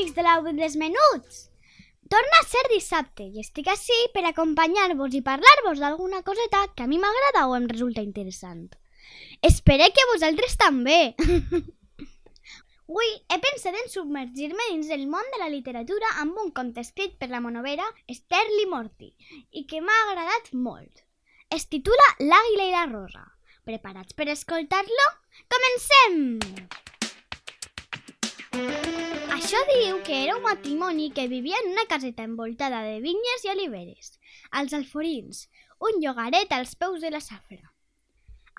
Amics de l'Au dels Menuts! Torna a ser dissabte i estic així per acompanyar-vos i parlar-vos d'alguna coseta que a mi m'agrada o em resulta interessant. Espero que vosaltres també! Avui he pensat en submergir-me dins el món de la literatura amb un conte escrit per la monovera Esther Limorti i que m'ha agradat molt. Es titula L'àguila i la rosa. Preparats per escoltar-lo? Comencem! Això diu que era un matrimoni que vivia en una caseta envoltada de vinyes i oliveres, als Alforins, un llogaret als peus de la safra.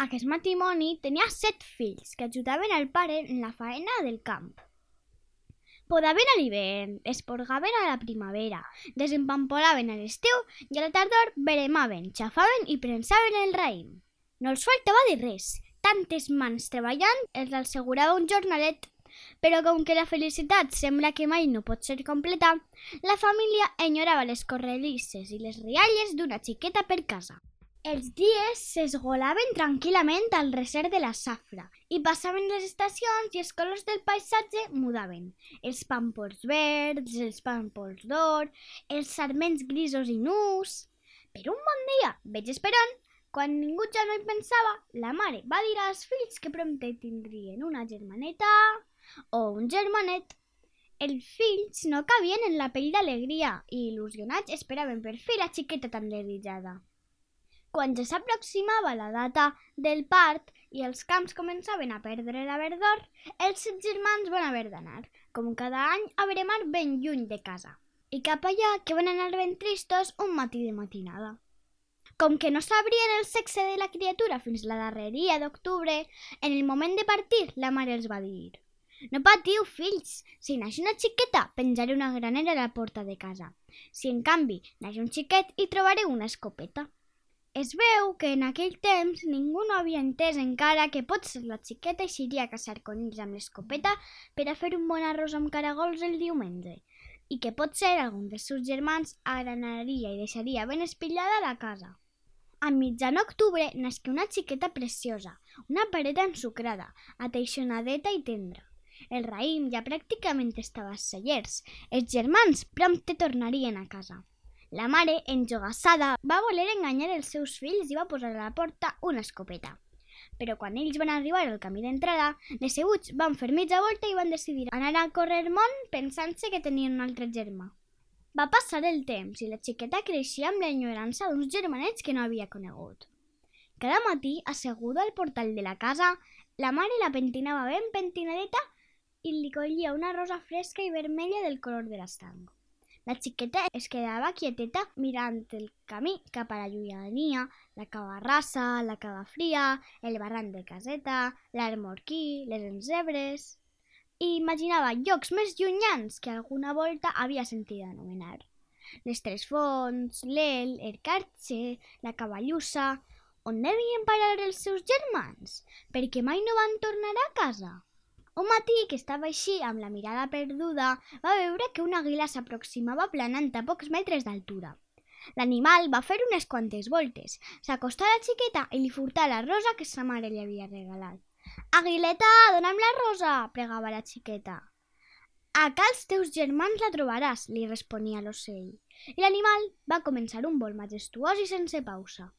Aquest matrimoni tenia set fills que ajudaven al pare en la faena del camp. Podaven a l'hivern, esporgaven a la primavera, desempampolaven a l'estiu i a la tardor veremaven, xafaven i prensaven el raïm. No els faltava de res. Tantes mans treballant els assegurava un jornalet però com que la felicitat sembla que mai no pot ser completa, la família enyorava les corredisses i les rialles d'una xiqueta per casa. Els dies s'esgolaven tranquil·lament al recer de la safra i passaven les estacions i els colors del paisatge mudaven. Els pàmpols verds, els pàmpols d'or, els sarments grisos i nus... Per un bon dia, veig esperant, quan ningú ja no hi pensava, la mare va dir als fills que prompte tindrien una germaneta o un germanet. Els fills no cabien en la pell d'alegria i il·lusionats esperaven per fi la xiqueta tan desitjada. Quan ja s'aproximava la data del part i els camps començaven a perdre la verdor, els set germans van haver d'anar, com cada any, a veremar ben lluny de casa. I cap allà que van anar ben tristos un matí de matinada. Com que no sabrien el sexe de la criatura fins la darreria d'octubre, en el moment de partir, la mare els va dir no patiu, fills. Si naix una xiqueta, penjaré una granera a la porta de casa. Si, en canvi, naix un xiquet, hi trobareu una escopeta. Es veu que en aquell temps ningú no havia entès encara que potser la xiqueta eixiria a caçar conills amb l'escopeta per a fer un bon arròs amb caragols el diumenge i que potser algun dels seus germans agranaria i deixaria ben espillada la casa. A mitjan octubre nasqué una xiqueta preciosa, una pareta ensucrada, ateixonadeta i tendra. El raïm ja pràcticament estava als cellers. Els germans prompte tornarien a casa. La mare, enjogassada, va voler enganyar els seus fills i va posar a la porta una escopeta. Però quan ells van arribar al camí d'entrada, decebuts van fer mitja volta i van decidir anar a córrer món pensant-se que tenien un altre germà. Va passar el temps i la xiqueta creixia amb l'enyorança d'uns germanets que no havia conegut. Cada matí, asseguda al portal de la casa, la mare la pentinava ben pentinadeta i li collia una rosa fresca i vermella del color de l'estanc. La xiqueta es quedava quieteta mirant el camí cap a la llunyania, la cava rasa, la cava fria, el barranc de caseta, l'armorquí, les enzebres... I imaginava llocs més llunyans que alguna volta havia sentit anomenar. Les Tres Fonts, l'El, el Carxe, la Cavallussa... On devien parar els seus germans? Perquè mai no van tornar a casa? Un matí que estava així, amb la mirada perduda, va veure que una àguila s'aproximava planant a pocs metres d'altura. L'animal va fer unes quantes voltes, s'acostà a la xiqueta i li furtà la rosa que sa mare li havia regalat. Aguileta, dona'm la rosa, pregava la xiqueta. A els teus germans la trobaràs, li responia l'ocell. I l'animal va començar un vol majestuós i sense pausa.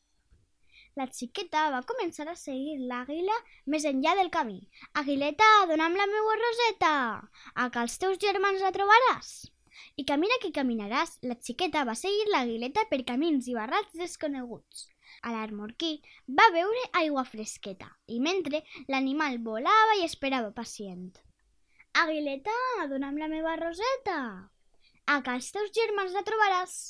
La xiqueta va començar a seguir l'àguila més enllà del camí. Aguileta, dona'm la meua roseta! A que els teus germans la trobaràs! I camina que caminaràs, la xiqueta va seguir l'aguileta per camins i barrats desconeguts. A l'armorquí va beure aigua fresqueta i mentre l'animal volava i esperava pacient. Aguileta, dona'm la meva roseta! A que els teus germans la trobaràs!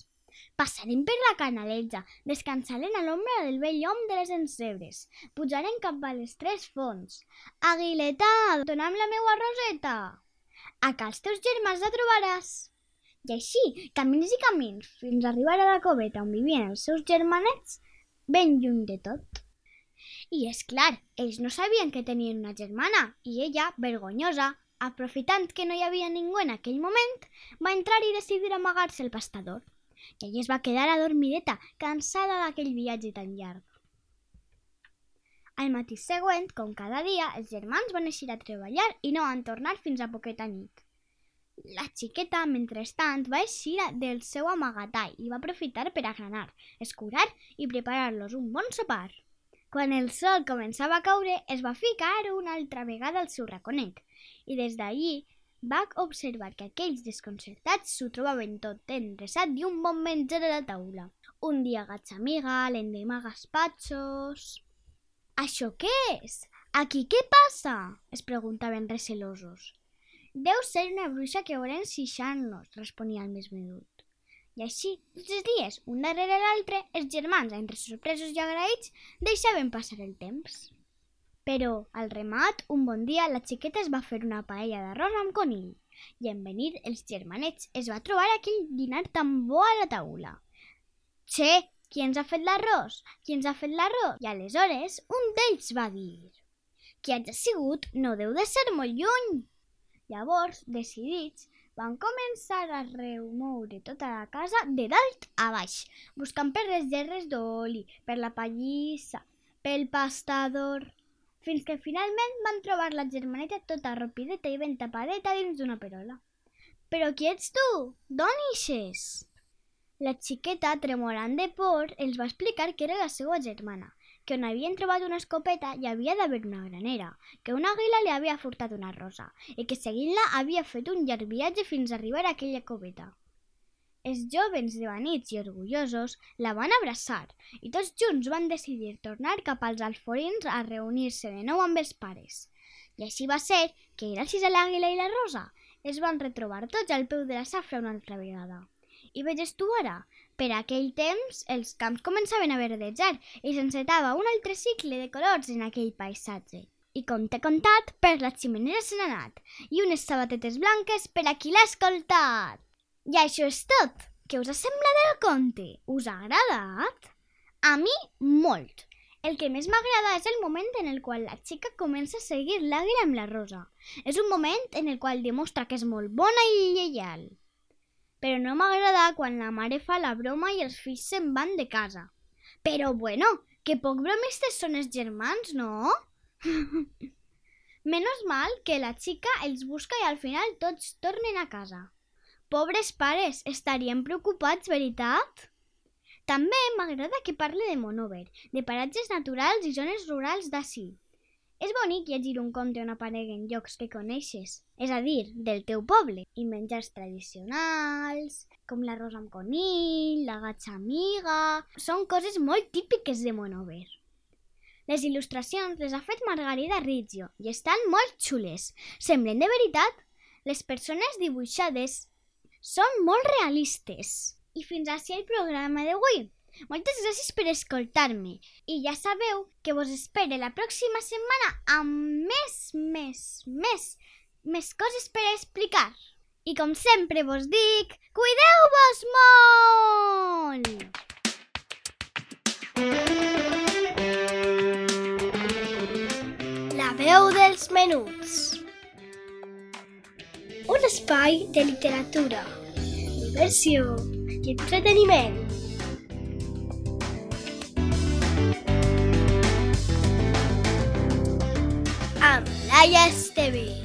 Passarem per la canaleta, descansarem a l'ombra del vell hom de les encebres, pujarem cap a les tres fonts. Aguileta, dona'm la meua roseta! A els teus germans la trobaràs. I així, camins i camins, fins a arribar a la coveta on vivien els seus germanets, ben lluny de tot. I és clar, ells no sabien que tenien una germana, i ella, vergonyosa, aprofitant que no hi havia ningú en aquell moment, va entrar i decidir amagar-se el pastador. I ella es va quedar adormideta, cansada d'aquell viatge tan llarg. Al matí següent, com cada dia, els germans van eixir a treballar i no van tornar fins a poqueta nit. La xiqueta, mentrestant, va eixir del seu amagatall i va aprofitar per agranar, escurar i preparar-los un bon sopar. Quan el sol començava a caure, es va ficar una altra vegada al seu raconet i des d'allí va observar que aquells desconcertats s'ho trobaven tot endreçat i un bon menjar a la taula. Un dia gatxamiga, l'endemà gaspatxos... Això què és? Aquí què passa? es preguntaven recelosos. Deu ser una bruixa que volen xixar-nos, responia el més menut. I així, tots els dies, un darrere l'altre, els germans, entre sorpresos i agraïts, deixaven passar el temps. Però, al remat, un bon dia, la xiqueta es va fer una paella d'arròs amb conill i en venir els germanets es va trobar aquell dinar tan bo a la taula. Che, qui ens ha fet l'arròs? Qui ens ha fet l'arròs? I aleshores un d'ells va dir qui hagi sigut no deu de ser molt lluny. Llavors, decidits, van començar a remoure tota la casa de dalt a baix, buscant per les gerres d'oli, per la pallissa, pel pastador, fins que finalment van trobar la germaneta tota ropideta i ben tapadeta dins d'una perola. Però qui ets tu? D'on ixes? La xiqueta, tremolant de por, els va explicar que era la seva germana, que on havien trobat una escopeta hi havia d'haver una granera, que una àguila li havia furtat una rosa i que seguint-la havia fet un llarg viatge fins a arribar a aquella coveta. Els jovens devanits i orgullosos la van abraçar i tots junts van decidir tornar cap als alforins a reunir-se de nou amb els pares. I així va ser que, gràcies a l'àguila i la rosa, es van retrobar tots al peu de la safra una altra vegada. I veges tu ara, per aquell temps, els camps començaven a verdejar i s'encetava un altre cicle de colors en aquell paisatge. I com t'he contat, per la ximenera se n'ha anat, i unes sabatetes blanques per a qui l'ha escoltat. I això és tot. Què us ha semblat el conte? Us ha agradat? A mi, molt. El que més m'agrada és el moment en el qual la xica comença a seguir l'àguila amb la rosa. És un moment en el qual demostra que és molt bona i lleial però no m'agrada quan la mare fa la broma i els fills se'n van de casa. Però bueno, que poc bromistes són els germans, no? Menos mal que la xica els busca i al final tots tornen a casa. Pobres pares, estarien preocupats, veritat? També m'agrada que parli de Monover, de paratges naturals i zones rurals d'ací. És bonic llegir un conte on apareguen llocs que coneixes, és a dir, del teu poble, i menjars tradicionals, com l'arròs amb conill, la gatxa amiga... Són coses molt típiques de Monover. Les il·lustracions les ha fet Margarida Riggio i estan molt xules. Semblen de veritat. Les persones dibuixades són molt realistes. I fins així el programa d'avui. Moltes gràcies per escoltar-me i ja sabeu que vos espere la pròxima setmana amb més, més, més, més coses per explicar. I com sempre vos dic, cuideu-vos molt! La veu dels menuts. Espai de literatura, diversió i entreteniment amb Laia Esteve.